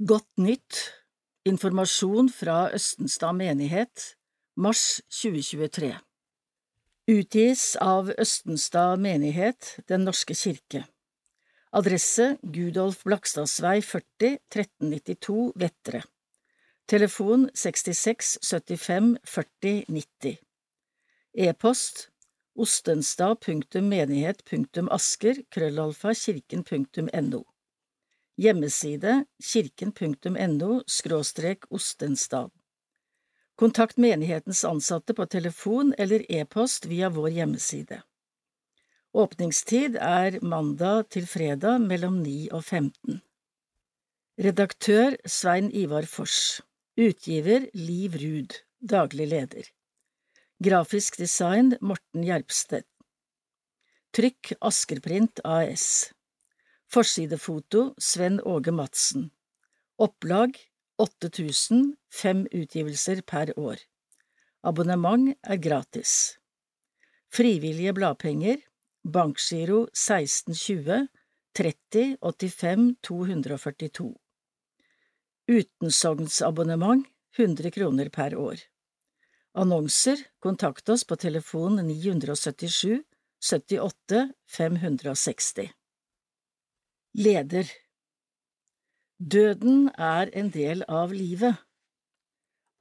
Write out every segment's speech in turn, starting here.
Godt nytt. Informasjon fra Østenstad menighet Mars 2023 Utgis av Østenstad menighet Den norske kirke. Adresse Gudolf Blakstadsvei 40 1392 Vettre. Telefon 66 75 40 90 E-post ostenstad.menighet.asker krøllalfa kirken.no Hjemmeside kirken.no skråstrek ostenstad. Kontakt menighetens ansatte på telefon eller e-post via vår hjemmeside. Åpningstid er mandag til fredag mellom 9 og 15. Redaktør Svein Ivar Fors. Utgiver Liv Ruud. Daglig leder. Grafisk design Morten Gjerpstedt Trykk Askerprint AS Forsidefoto Sven Åge Madsen. Opplag 8000 Fem utgivelser per år. Abonnement er gratis. Frivillige bladpenger Bankgiro 1620 30 85 242 Utensognsabonnement 100 kroner per år. Annonser Kontakt oss på telefon 977 78 560 Leder Døden er en del av livet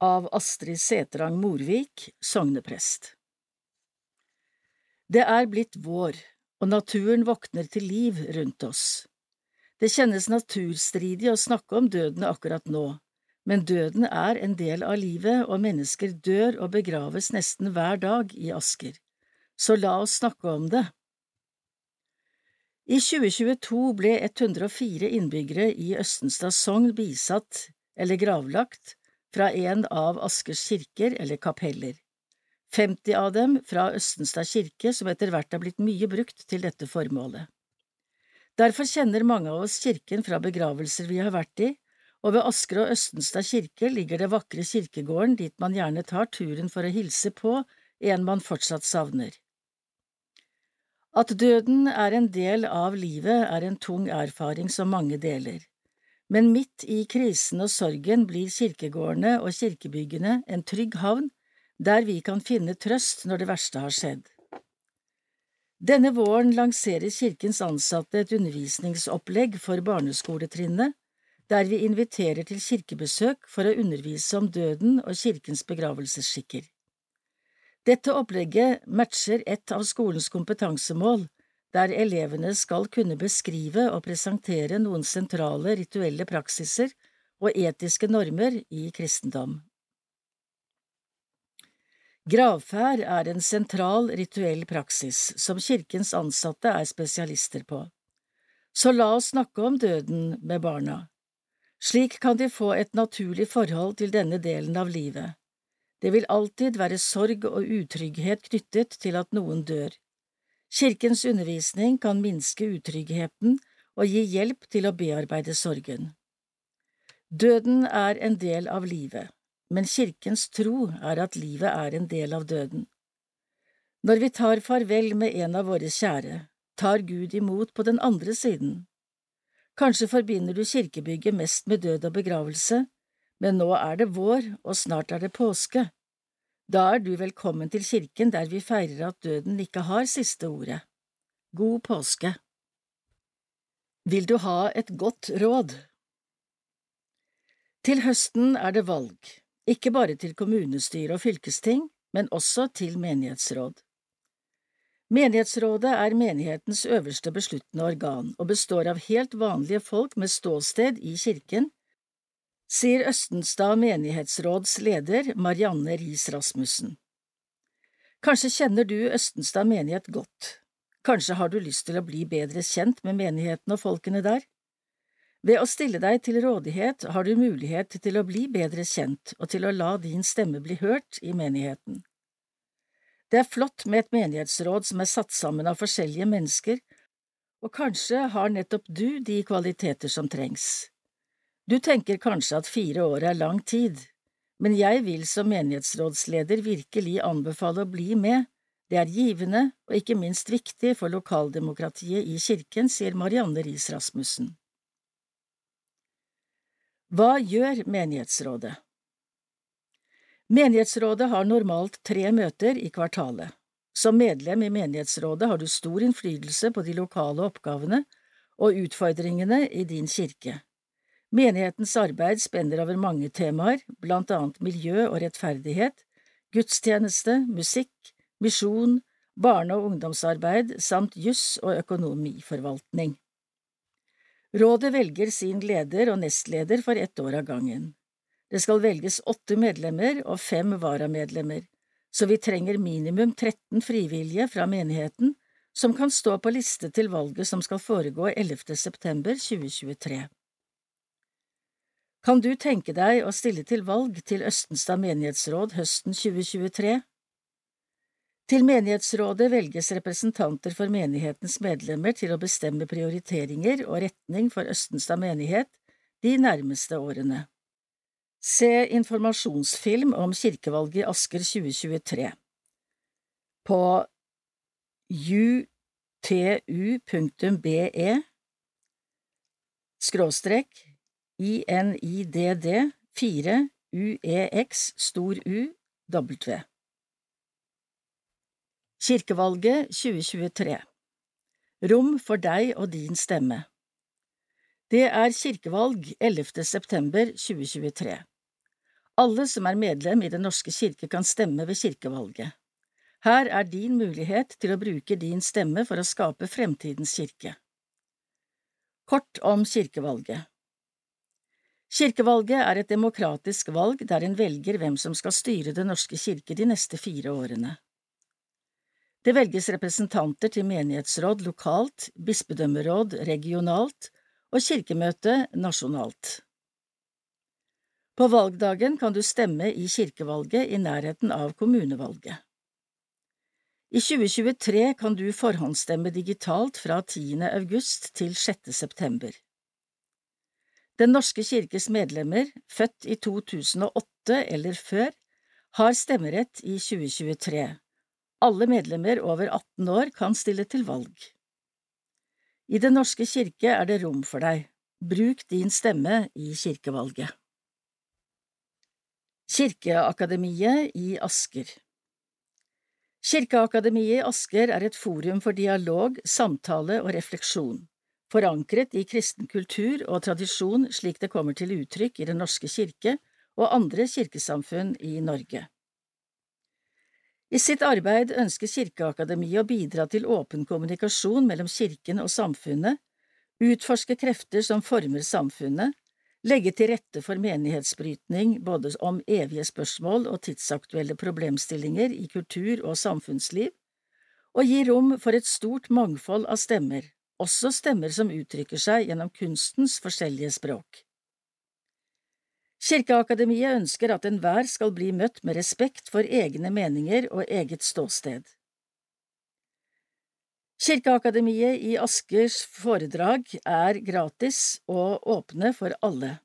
Av Astrid Setrang Morvik, sogneprest Det er blitt vår, og naturen våkner til liv rundt oss. Det kjennes naturstridig å snakke om døden akkurat nå, men døden er en del av livet, og mennesker dør og begraves nesten hver dag i Asker. Så la oss snakke om det. I 2022 ble 104 innbyggere i Østenstad sogn bisatt eller gravlagt fra en av Askers kirker eller kapeller. 50 av dem fra Østenstad kirke, som etter hvert er blitt mye brukt til dette formålet. Derfor kjenner mange av oss kirken fra begravelser vi har vært i, og ved Asker og Østenstad kirke ligger det vakre kirkegården dit man gjerne tar turen for å hilse på en man fortsatt savner. At døden er en del av livet er en tung erfaring som mange deler, men midt i krisen og sorgen blir kirkegårdene og kirkebyggene en trygg havn der vi kan finne trøst når det verste har skjedd. Denne våren lanserer kirkens ansatte et undervisningsopplegg for barneskoletrinnet der vi inviterer til kirkebesøk for å undervise om døden og kirkens begravelsesskikker. Dette opplegget matcher et av skolens kompetansemål, der elevene skal kunne beskrive og presentere noen sentrale rituelle praksiser og etiske normer i kristendom. Gravferd er en sentral rituell praksis som kirkens ansatte er spesialister på. Så la oss snakke om døden med barna. Slik kan de få et naturlig forhold til denne delen av livet. Det vil alltid være sorg og utrygghet knyttet til at noen dør. Kirkens undervisning kan minske utryggheten og gi hjelp til å bearbeide sorgen. Døden er en del av livet, men kirkens tro er at livet er en del av døden. Når vi tar farvel med en av våre kjære, tar Gud imot på den andre siden. Kanskje forbinder du kirkebygget mest med død og begravelse, men nå er det vår, og snart er det påske. Da er du velkommen til kirken der vi feirer at døden ikke har siste ordet. God påske! Vil du ha et godt råd? Til høsten er det valg, ikke bare til kommunestyre og fylkesting, men også til menighetsråd. Menighetsrådet er menighetens øverste besluttende organ og består av helt vanlige folk med ståsted i kirken, sier Østenstad menighetsråds leder Marianne Riis Rasmussen. Kanskje kjenner du Østenstad menighet godt, kanskje har du lyst til å bli bedre kjent med menigheten og folkene der? Ved å stille deg til rådighet har du mulighet til å bli bedre kjent og til å la din stemme bli hørt i menigheten. Det er flott med et menighetsråd som er satt sammen av forskjellige mennesker, og kanskje har nettopp du de kvaliteter som trengs. Du tenker kanskje at fire år er lang tid, men jeg vil som menighetsrådsleder virkelig anbefale å bli med, det er givende og ikke minst viktig for lokaldemokratiet i kirken, sier Marianne Riis Rasmussen. Hva gjør menighetsrådet? Menighetsrådet har normalt tre møter i kvartalet. Som medlem i menighetsrådet har du stor innflytelse på de lokale oppgavene og utfordringene i din kirke. Menighetens arbeid spenner over mange temaer, blant annet miljø og rettferdighet, gudstjeneste, musikk, misjon, barne- og ungdomsarbeid samt juss og økonomiforvaltning. Rådet velger sin leder og nestleder for ett år av gangen. Det skal velges åtte medlemmer og fem varamedlemmer, så vi trenger minimum 13 frivillige fra menigheten som kan stå på liste til valget som skal foregå 11. september 2023. Kan du tenke deg å stille til valg til Østenstad menighetsråd høsten 2023? Til menighetsrådet velges representanter for menighetens medlemmer til å bestemme prioriteringer og retning for Østenstad menighet de nærmeste årene. Se informasjonsfilm om kirkevalget i Asker 2023 på utu.be skråstrek INIDD 4 UEX stor U W. Kirkevalget 2023 Rom for deg og din stemme Det er kirkevalg 11. september 2023. Alle som er medlem i Den norske kirke kan stemme ved kirkevalget. Her er din mulighet til å bruke din stemme for å skape fremtidens kirke. Kort om kirkevalget Kirkevalget er et demokratisk valg der en velger hvem som skal styre Den norske kirke de neste fire årene. Det velges representanter til menighetsråd lokalt, bispedømmeråd regionalt og kirkemøte nasjonalt. På valgdagen kan du stemme i kirkevalget i nærheten av kommunevalget. I 2023 kan du forhåndsstemme digitalt fra 10. august til 6. september. Den norske kirkes medlemmer, født i 2008 eller før, har stemmerett i 2023. Alle medlemmer over 18 år kan stille til valg. I Den norske kirke er det rom for deg. Bruk din stemme i kirkevalget. Kirkeakademiet i Asker Kirkeakademiet i Asker er et forum for dialog, samtale og refleksjon, forankret i kristen kultur og tradisjon slik det kommer til uttrykk i Den norske kirke og andre kirkesamfunn i Norge. I sitt arbeid ønsker Kirkeakademiet å bidra til åpen kommunikasjon mellom kirken og samfunnet, utforske krefter som former samfunnet, legge til rette for menighetsbrytning både om evige spørsmål og tidsaktuelle problemstillinger i kultur og samfunnsliv, og gi rom for et stort mangfold av stemmer, også stemmer som uttrykker seg gjennom kunstens forskjellige språk. Kirkeakademiet ønsker at enhver skal bli møtt med respekt for egne meninger og eget ståsted. Kirkeakademiet i Askers foredrag er gratis og åpne for alle.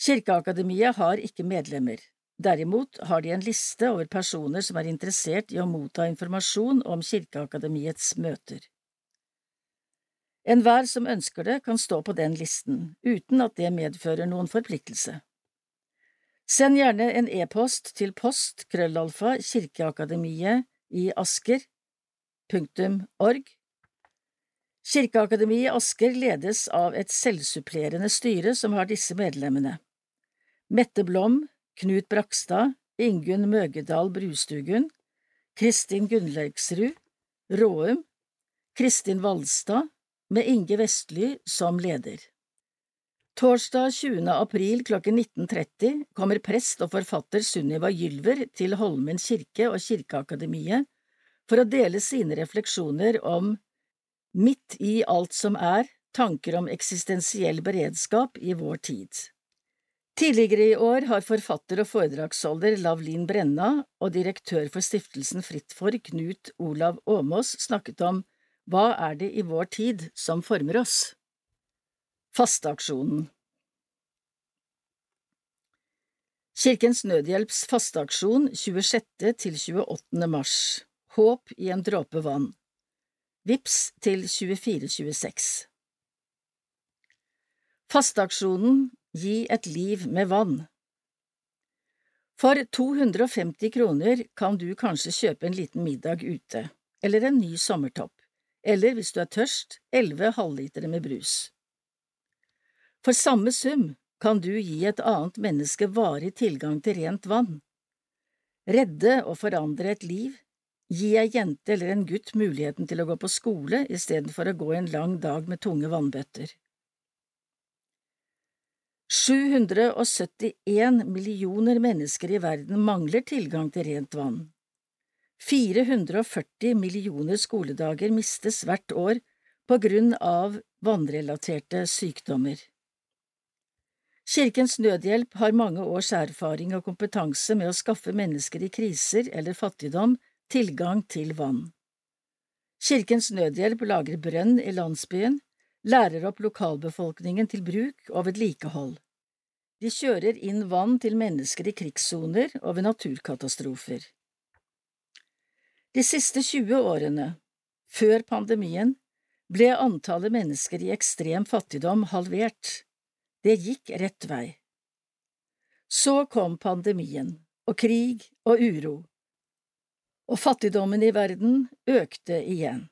Kirkeakademiet har ikke medlemmer. Derimot har de en liste over personer som er interessert i å motta informasjon om Kirkeakademiets møter. Enhver som ønsker det, kan stå på den listen, uten at det medfører noen forpliktelse. Send gjerne en e-post til post krøllalfa kirkeakademiet i Asker org. Kirkeakademiet Asker ledes av et selvsupplerende styre som har disse medlemmene. Mette Blom, Knut Brakstad, Ingunn Møgedal Brustugun, Kristin Gunnlaugsrud, Råum, Kristin Valstad, med Inge Vestly som leder. Torsdag 20. april klokken 19.30 kommer prest og forfatter Sunniva Gylver til Holmen kirke og Kirkeakademiet for å dele sine refleksjoner om Midt i alt som er, tanker om eksistensiell beredskap i vår tid. Tidligere i år har forfatter og foredragsholder Lavlin Brenna og direktør for stiftelsen Fritt for, Knut Olav Åmås, snakket om Hva er det i vår tid som former oss? Fasteaksjonen Kirkens Nødhjelps fasteaksjon 26. til 28. mars Håp i en dråpe vann. Vips til 2426. Fasteaksjonen Gi et liv med vann. For 250 kroner kan du kanskje kjøpe en liten middag ute, eller en ny sommertopp, eller hvis du er tørst, elleve halvlitere med brus. For samme sum kan du gi et annet menneske varig tilgang til rent vann. Redde og forandre et liv, gi ei jente eller en gutt muligheten til å gå på skole istedenfor å gå en lang dag med tunge vannbøtter. 771 millioner mennesker i verden mangler tilgang til rent vann. 440 millioner skoledager mistes hvert år på grunn av vannrelaterte sykdommer. Kirkens Nødhjelp har mange års erfaring og kompetanse med å skaffe mennesker i kriser eller fattigdom tilgang til vann. Kirkens Nødhjelp lager brønn i landsbyen, lærer opp lokalbefolkningen til bruk og vedlikehold. De kjører inn vann til mennesker i krigssoner og ved naturkatastrofer. De siste 20 årene, før pandemien, ble antallet mennesker i ekstrem fattigdom halvert. Det gikk rett vei. Så kom pandemien, og krig og uro, og fattigdommen i verden økte igjen.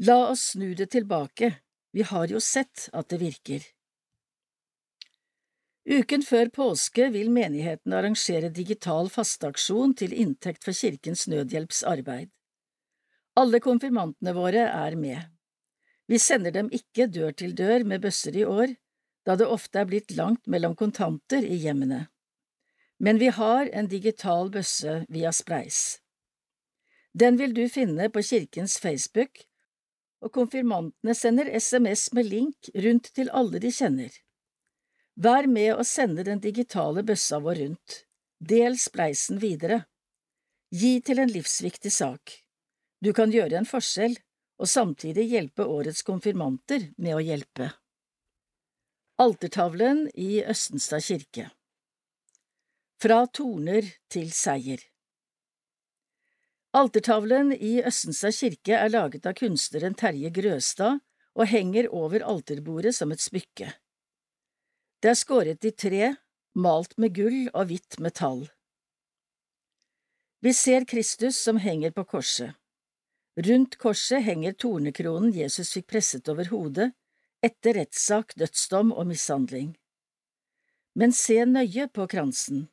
La oss snu det tilbake, vi har jo sett at det virker. Uken før påske vil menigheten arrangere digital fasteaksjon til inntekt for Kirkens Nødhjelps arbeid. Alle konfirmantene våre er med. Vi sender dem ikke dør til dør med bøsser i år, da det ofte er blitt langt mellom kontanter i hjemmene. Men vi har en digital bøsse via Spleis. Den vil du finne på kirkens Facebook, og konfirmantene sender SMS med link rundt til alle de kjenner. Vær med å sende den digitale bøssa vår rundt. Del spleisen videre. Gi til en livsviktig sak. Du kan gjøre en forskjell og samtidig hjelpe årets konfirmanter med å hjelpe. Altertavlen i Østenstad kirke Fra torner til seier Altertavlen i Østenstad kirke er laget av kunstneren Terje Grøstad og henger over alterbordet som et smykke. Det er skåret i tre, malt med gull og hvitt metall. Vi ser Kristus som henger på korset. Rundt korset henger tornekronen Jesus fikk presset over hodet etter rettssak, dødsdom og mishandling. Men se nøye på kransen.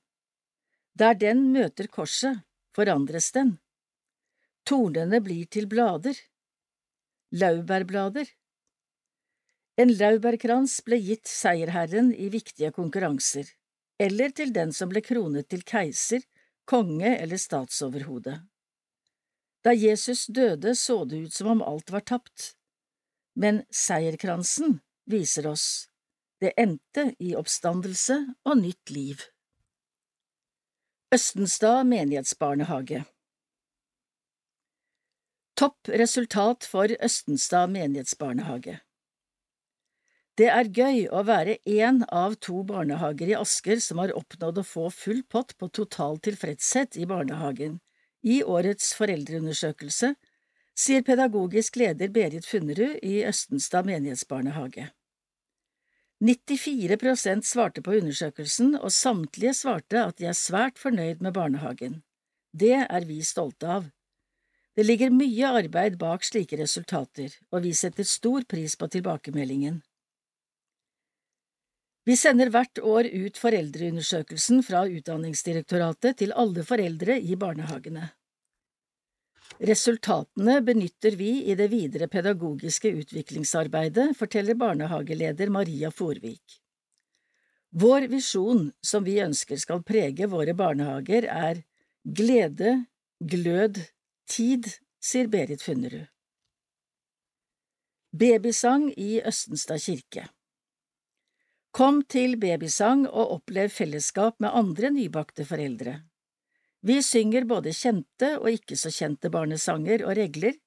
Der den møter korset, forandres den. Tornene blir til blader. Laurbærblader. En laurbærkrans ble gitt seierherren i viktige konkurranser, eller til den som ble kronet til keiser, konge eller statsoverhode. Da Jesus døde, så det ut som om alt var tapt, men seierkransen viser oss det endte i oppstandelse og nytt liv. Østenstad menighetsbarnehage Topp resultat for Østenstad menighetsbarnehage Det er gøy å være én av to barnehager i Asker som har oppnådd å få full pott på total tilfredshet i barnehagen i årets foreldreundersøkelse, sier pedagogisk leder Berit Funnerud i Østenstad menighetsbarnehage. 94 prosent svarte på undersøkelsen, og samtlige svarte at de er svært fornøyd med barnehagen. Det er vi stolte av. Det ligger mye arbeid bak slike resultater, og vi setter stor pris på tilbakemeldingen. Vi sender hvert år ut foreldreundersøkelsen fra Utdanningsdirektoratet til alle foreldre i barnehagene. Resultatene benytter vi i det videre pedagogiske utviklingsarbeidet, forteller barnehageleder Maria Forvik. Vår visjon, som vi ønsker skal prege våre barnehager, er glede, glød, Tid, sier Berit Funnerud. Babysang i Østenstad kirke Kom til babysang og opplev fellesskap med andre nybakte foreldre. Vi synger både kjente og ikke så kjente barnesanger og regler,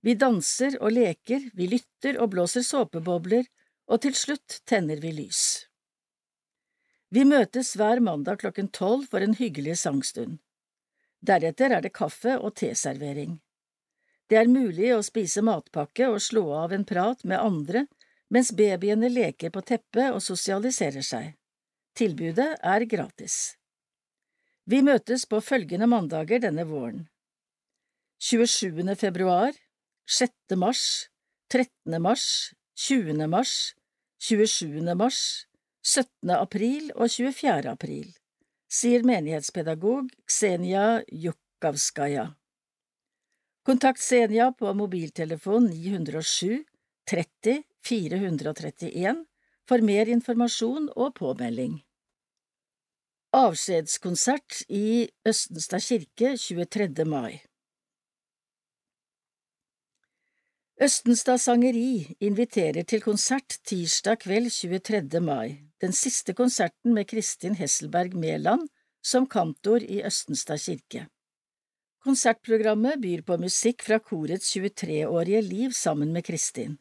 vi danser og leker, vi lytter og blåser såpebobler, og til slutt tenner vi lys. Vi møtes hver mandag klokken tolv for en hyggelig sangstund. Deretter er det kaffe og teservering. Det er mulig å spise matpakke og slå av en prat med andre mens babyene leker på teppet og sosialiserer seg. Tilbudet er gratis. Vi møtes på følgende mandager denne våren. 27. februar, 6. mars, 13. mars, 20. mars, 27. mars, 17. april og 24. april, sier menighetspedagog Ksenia Jukavskaja. Kontakt Senja på mobiltelefon 907 30 431 for mer informasjon og påmelding. Avskjedskonsert i Østenstad kirke 23. mai Østenstad Sangeri inviterer til konsert tirsdag kveld 23. mai, den siste konserten med Kristin Hesselberg Mæland som kantor i Østenstad kirke. Konsertprogrammet byr på musikk fra korets 23-årige liv sammen med Kristin.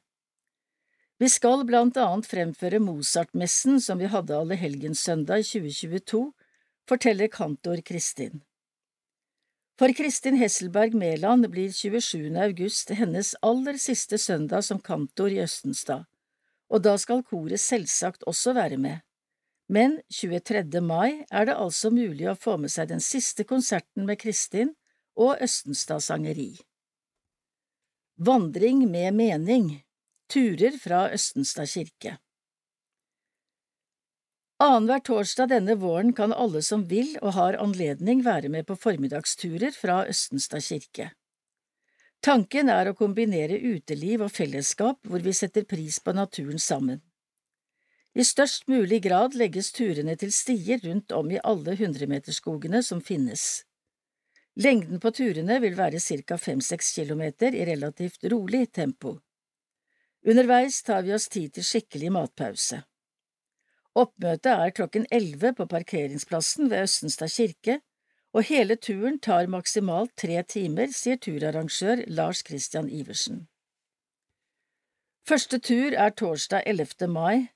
Vi skal blant annet fremføre Mozart-messen som vi hadde allehelgenssøndag i 2022, forteller kantor Kristin. For Kristin Hesselberg Mæland blir 27. august hennes aller siste søndag som kantor i Østenstad, og da skal koret selvsagt også være med. Men 23. mai er det altså mulig å få med seg den siste konserten med Kristin og Østenstad Sangeri. Vandring med mening Turer fra Østenstad kirke Annenhver torsdag denne våren kan alle som vil og har anledning være med på formiddagsturer fra Østenstad kirke. Tanken er å kombinere uteliv og fellesskap hvor vi setter pris på naturen sammen. I størst mulig grad legges turene til stier rundt om i alle hundremeterskogene som finnes. Lengden på turene vil være ca. fem–seks kilometer i relativt rolig tempo. Underveis tar vi oss tid til skikkelig matpause. Oppmøtet er klokken elleve på parkeringsplassen ved Østenstad kirke, og hele turen tar maksimalt tre timer, sier turarrangør Lars Christian Iversen. Første tur er torsdag 11. mai,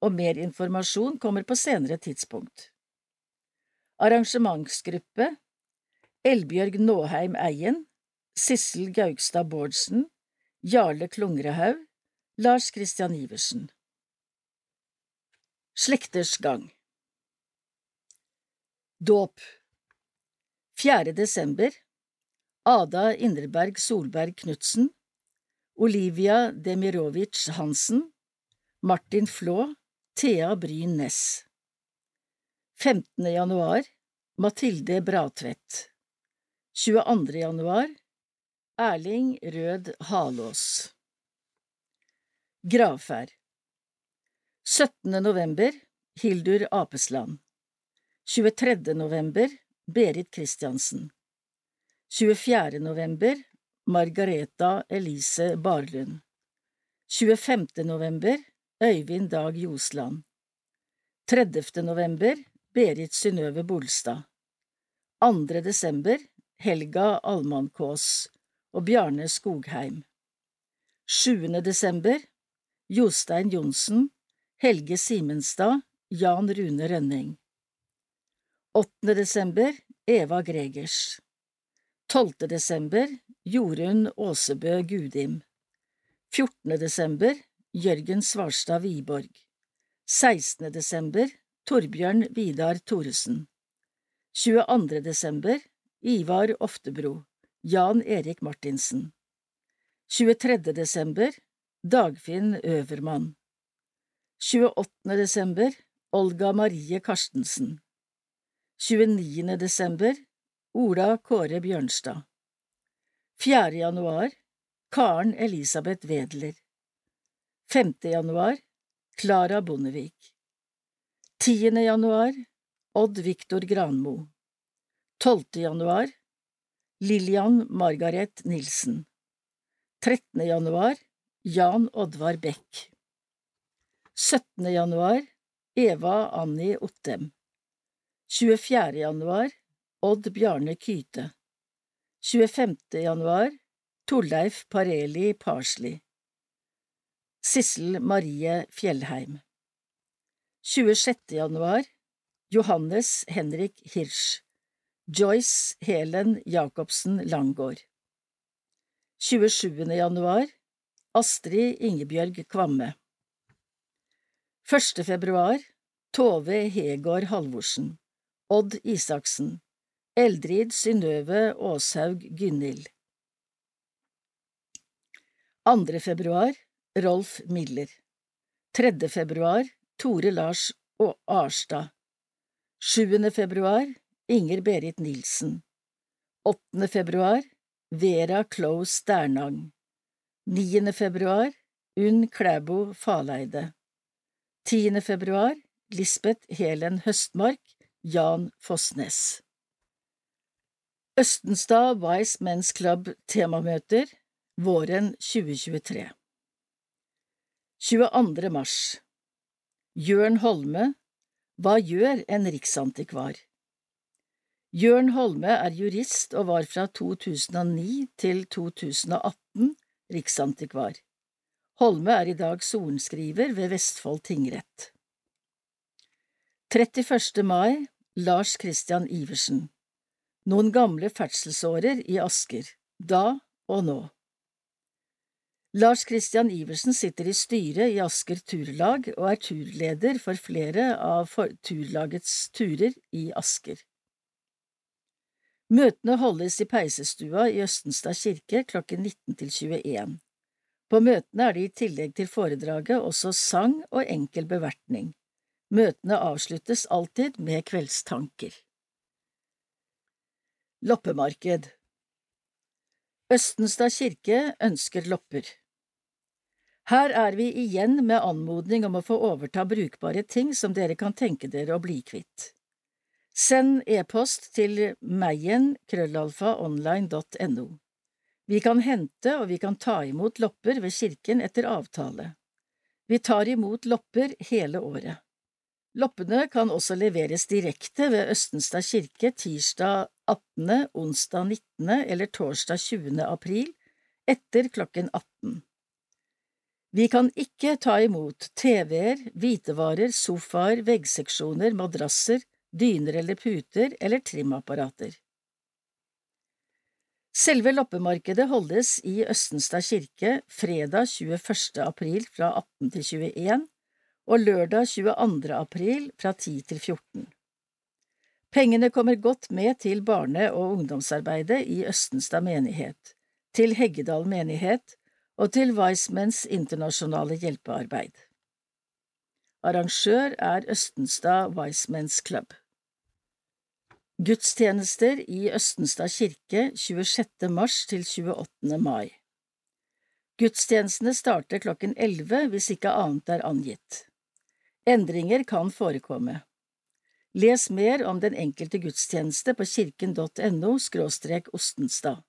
og mer informasjon kommer på senere tidspunkt. Arrangementsgruppe Elbjørg Nåheim Eien, Sissel Gaugstad Bårdsen, Jarle Klungrehaug, Lars Christian Iversen. Slekters gang. Dåp. 4. desember. Ada Indreberg Solberg Knutsen. Olivia Demirovic Hansen. Martin Flå. Thea Bryn Næss. 15. januar. Mathilde Bratvedt 22. januar. Erling Rød Halås Gravferd 17. november Hildur Apesland 23. november Berit Kristiansen 24. november Margareta Elise Barlund 25. november Øyvind Dag Josland 30. november Berit Synnøve Bolstad 2. desember Helga Almankås og Bjarne Skogheim 7. desember Jostein Johnsen, Helge Simenstad, Jan Rune Rønning 8. desember Eva Gregers 12. desember Jorunn Åsebø Gudim 14. desember Jørgen Svarstad Wiborg 16. desember Torbjørn Vidar Thoresen 22. desember Ivar Oftebro Jan Erik Martinsen 23. desember Dagfinn Øvermann 28. desember Olga Marie Karstensen 29. desember Ola Kåre Bjørnstad 4. januar Karen Elisabeth Wedler 5. januar Klara Bondevik 10. januar Odd Viktor Granmo 12. januar Lillian Margaret Nilsen 13. januar Jan Oddvar Beck 17. januar Eva Anni Ottem 24. januar Odd Bjarne Kyte 25. januar Torleif Pareli Parsli Sissel Marie Fjellheim 26. januar Johannes Henrik Hirsch Joyce Helen Jacobsen Langgaard 27. januar Astrid Ingebjørg Kvamme 1. februar Tove Hegård Halvorsen Odd Isaksen Eldrid Synnøve Aashaug Gynhild 2. februar Rolf Miller 3. februar Tore Lars og Arstad 7. februar Inger Berit Nilsen 8. februar Vera Klo Sternang Niende februar Unn Klæbo Faleide Tiende februar Lisbeth Helen Høstmark Jan Fossnes Østenstad Wise Men's Club temamøter våren 2023 22. mars Jørn Holme Hva gjør en riksantikvar? Jørn Holme er jurist og var fra 2009 til 2018 riksantikvar. Holme er i dag sorenskriver ved Vestfold tingrett. 31. mai Lars Christian Iversen Noen gamle ferdselsårer i Asker, da og nå Lars Christian Iversen sitter i styret i Asker Turlag og er turleder for flere av turlagets turer i Asker. Møtene holdes i peisestua i Østenstad kirke klokken 19 til 21. På møtene er det i tillegg til foredraget også sang og enkel bevertning. Møtene avsluttes alltid med kveldstanker. Loppemarked Østenstad kirke ønsker lopper. Her er vi igjen med anmodning om å få overta brukbare ting som dere kan tenke dere å bli kvitt. Send e-post til meien.krøllalfaonline.no. Vi kan hente og vi kan ta imot lopper ved kirken etter avtale. Vi tar imot lopper hele året. Loppene kan også leveres direkte ved Østenstad kirke tirsdag 18., onsdag 19. eller torsdag 20. april etter klokken 18. Vi kan ikke ta imot TV-er, hvitevarer, sofaer, veggseksjoner, madrasser, dyner eller puter eller trimapparater. Selve loppemarkedet holdes i Østenstad kirke fredag 21. april fra 18 til 21 og lørdag 22. april fra 10 til 14. Pengene kommer godt med til barne- og ungdomsarbeidet i Østenstad menighet, til Heggedal menighet og til Weissmans internasjonale hjelpearbeid. Arrangør er Østenstad Weissmans Club. Gudstjenester i Østenstad kirke 26. mars til 28. mai. Gudstjenestene starter klokken 11 hvis ikke annet er angitt. Endringer kan forekomme. Les mer om den enkelte gudstjeneste på kirken.no skråstrek Ostenstad.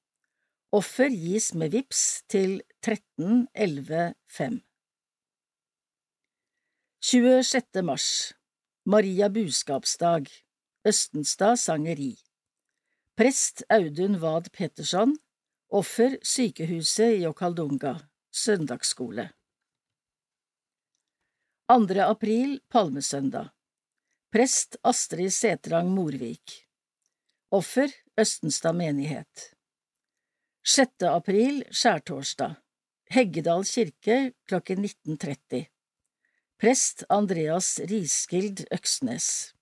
Offer gis med VIPS til 13 11 5. 26. mars Maria buskapsdag Østenstad sangeri. Prest Audun Wad Petterson Offer Sykehuset i Okaldunga Søndagsskole. 2. april Palmesøndag. Prest Astrid Setrang Morvik Offer Østenstad menighet. 6. april Skjærtorsdag. Heggedal kirke klokken 19.30 Prest Andreas Riskild Øksnes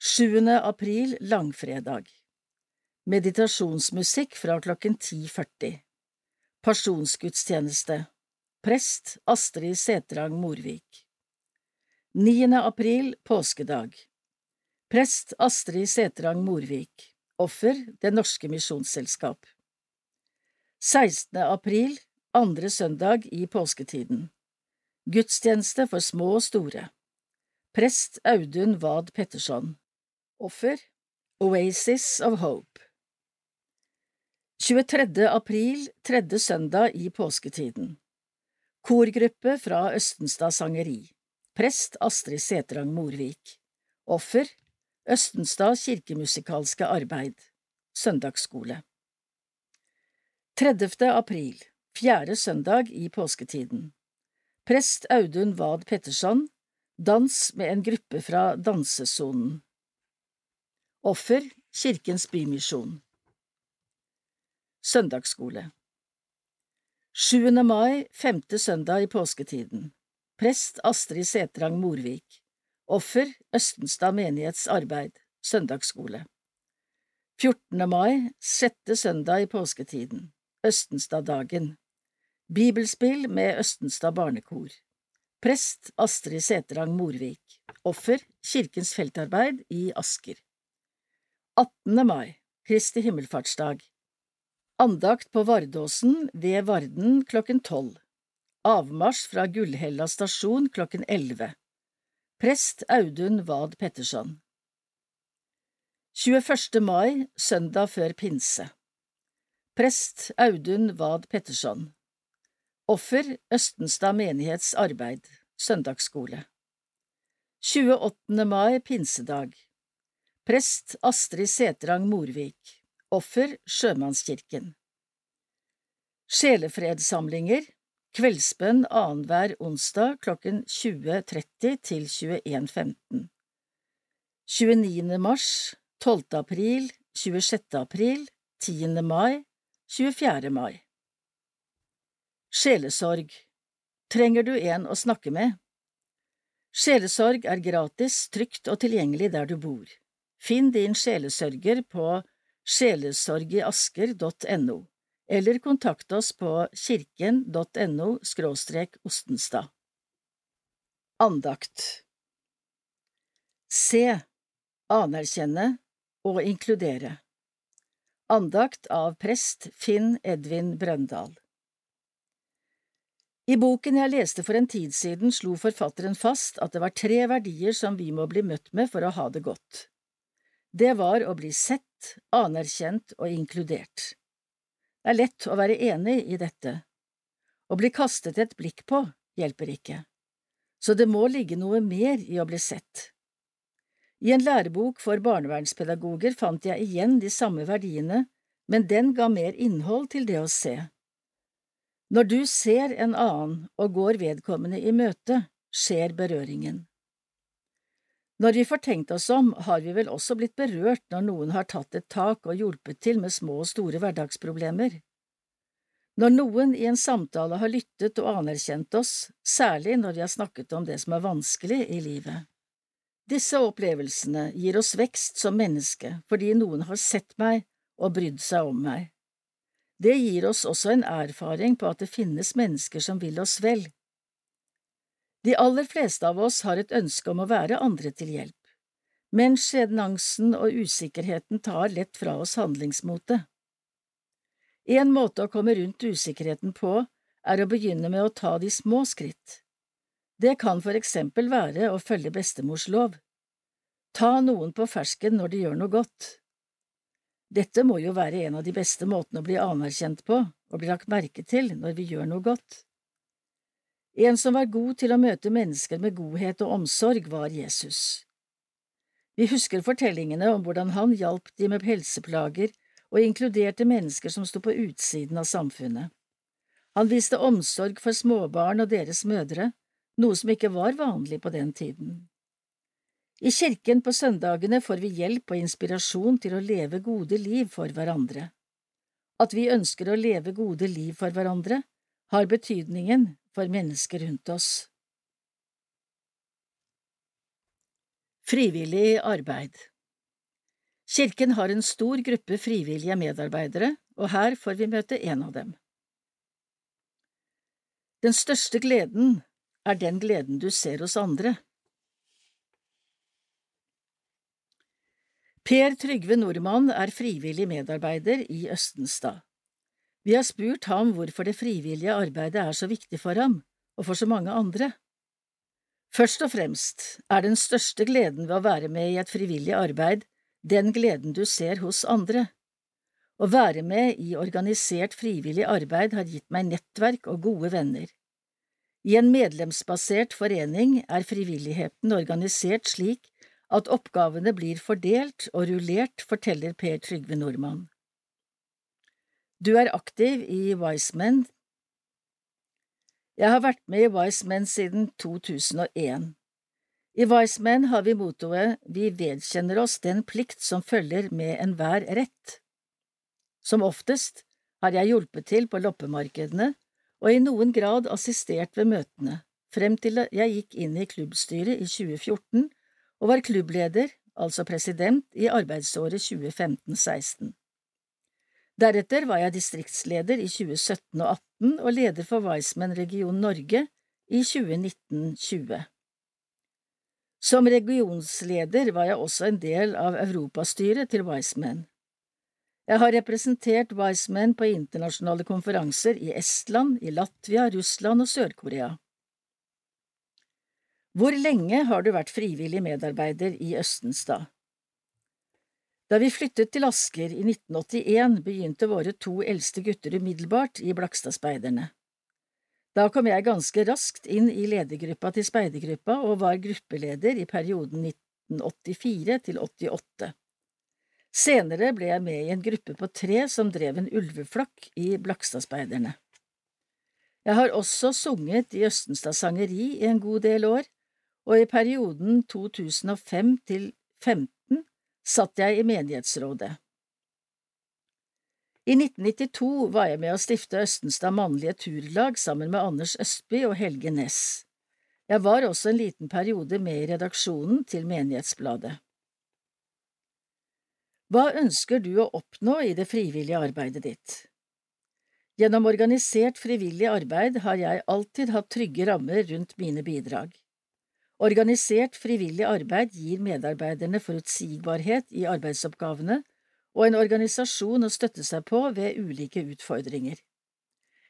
7. april Langfredag Meditasjonsmusikk fra klokken 10.40 Pasjonsgudstjeneste Prest Astrid Setrang Morvik 9. april Påskedag Prest Astrid Setrang Morvik Offer Det Norske Misjonsselskap 16. april Andre søndag i påsketiden Gudstjeneste for små og store Prest Audun Wad Petterson Offer Oasis of Hope. 23. april, tredje søndag i påsketiden. Korgruppe fra Østenstad Sangeri. Prest Astrid Setrang Morvik. Offer Østenstad kirkemusikalske arbeid. Søndagsskole. 30. april Fjerde søndag i påsketiden. Prest Audun Wad Petterson. Dans med en gruppe fra dansesonen Offer Kirkens Bymisjon. Søndagsskole. 7. mai, femte søndag i påsketiden. Prest Astrid Setrang Morvik. Offer Østenstad menighets arbeid. Søndagsskole. 14. mai, sjette søndag i påsketiden. Østenstaddagen. Bibelspill med Østenstad barnekor. Prest Astrid Setrang Morvik. Offer Kirkens feltarbeid i Asker 18. mai Kristi himmelfartsdag Andakt på Vardåsen ved Varden klokken tolv Avmarsj fra Gullhella stasjon klokken elleve Prest Audun Wad Petterson 21. mai, søndag før pinse Prest Audun Wad Petterson Offer Østenstad menighets arbeid Søndagsskole 28. mai, pinsedag Prest Astrid Setrang Morvik Offer Sjømannskirken Sjelefredssamlinger Kveldsbønn annenhver onsdag klokken 20.30 til 21.15 29. mars 12. april 26. april 10. mai 24. mai Sjelesorg Trenger du en å snakke med? Sjelesorg er gratis, trygt og tilgjengelig der du bor. Finn din sjelesørger på sjelesorgiasker.no eller kontakt oss på kirken.no ostenstad. Andakt Se, anerkjenne og inkludere Andakt av prest Finn Edvin Brøndal I boken jeg leste for en tid siden, slo forfatteren fast at det var tre verdier som vi må bli møtt med for å ha det godt. Det var å bli sett, anerkjent og inkludert. Det er lett å være enig i dette. Å bli kastet et blikk på hjelper ikke, så det må ligge noe mer i å bli sett. I en lærebok for barnevernspedagoger fant jeg igjen de samme verdiene, men den ga mer innhold til det å se. Når du ser en annen og går vedkommende i møte, skjer berøringen. Når vi får tenkt oss om, har vi vel også blitt berørt når noen har tatt et tak og hjulpet til med små og store hverdagsproblemer. Når noen i en samtale har lyttet og anerkjent oss, særlig når vi har snakket om det som er vanskelig i livet. Disse opplevelsene gir oss vekst som menneske fordi noen har sett meg og brydd seg om meg. Det gir oss også en erfaring på at det finnes mennesker som vil oss vel, de aller fleste av oss har et ønske om å være andre til hjelp, men sjenansen og usikkerheten tar lett fra oss handlingsmotet. En måte å komme rundt usikkerheten på er å begynne med å ta de små skritt. Det kan for eksempel være å følge bestemors lov. Ta noen på fersken når de gjør noe godt. Dette må jo være en av de beste måtene å bli anerkjent på og bli lagt merke til når vi gjør noe godt. En som var god til å møte mennesker med godhet og omsorg, var Jesus. Vi husker fortellingene om hvordan han hjalp de med helseplager og inkluderte mennesker som sto på utsiden av samfunnet. Han viste omsorg for småbarn og deres mødre, noe som ikke var vanlig på den tiden. I kirken på søndagene får vi hjelp og inspirasjon til å leve gode liv for hverandre. At vi ønsker å leve gode liv for hverandre, har betydningen for mennesker rundt oss. Frivillig arbeid Kirken har en stor gruppe frivillige medarbeidere, og her får vi møte en av dem. Den største gleden er den gleden du ser hos andre. Per Trygve Nordmann er frivillig medarbeider i Østenstad. Vi har spurt ham hvorfor det frivillige arbeidet er så viktig for ham, og for så mange andre. Først og fremst er den største gleden ved å være med i et frivillig arbeid den gleden du ser hos andre. Å være med i organisert frivillig arbeid har gitt meg nettverk og gode venner. I en medlemsbasert forening er frivilligheten organisert slik at oppgavene blir fordelt og rullert, forteller Per Trygve Nordmann. Du er aktiv i Wiseman. Jeg har vært med i Wiseman siden 2001. I Wiseman har vi mottoet Vi vedkjenner oss den plikt som følger med enhver rett. Som oftest har jeg hjulpet til på loppemarkedene og i noen grad assistert ved møtene, frem til jeg gikk inn i klubbstyret i 2014 og var klubbleder, altså president, i arbeidsåret 2015–16. Deretter var jeg distriktsleder i 2017 og 2018 og leder for Wiseman region Norge i 2019–20. Som regionsleder var jeg også en del av europastyret til Wiseman. Jeg har representert Wiseman på internasjonale konferanser i Estland, i Latvia, Russland og Sør-Korea. Hvor lenge har du vært frivillig medarbeider i Østenstad? Da vi flyttet til Asker i 1981, begynte våre to eldste gutter umiddelbart i Blakstadspeiderne. Da kom jeg ganske raskt inn i ledergruppa til speidergruppa og var gruppeleder i perioden 1984 til 88. Senere ble jeg med i en gruppe på tre som drev en ulveflokk i Blakstadspeiderne. Jeg har også sunget i Østenstad sangeri i en god del år, og i perioden 2005 til 2015 satt jeg i menighetsrådet. I 1992 var jeg med å stifte Østenstad mannlige turlag sammen med Anders Østby og Helge Næss. Jeg var også en liten periode med i redaksjonen til Menighetsbladet. Hva ønsker du å oppnå i det frivillige arbeidet ditt? Gjennom organisert frivillig arbeid har jeg alltid hatt trygge rammer rundt mine bidrag. Organisert frivillig arbeid gir medarbeiderne forutsigbarhet i arbeidsoppgavene og en organisasjon å støtte seg på ved ulike utfordringer.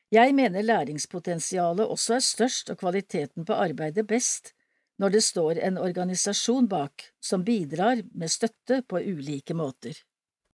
Jeg mener læringspotensialet også er størst og kvaliteten på arbeidet best når det står en organisasjon bak som bidrar med støtte på ulike måter.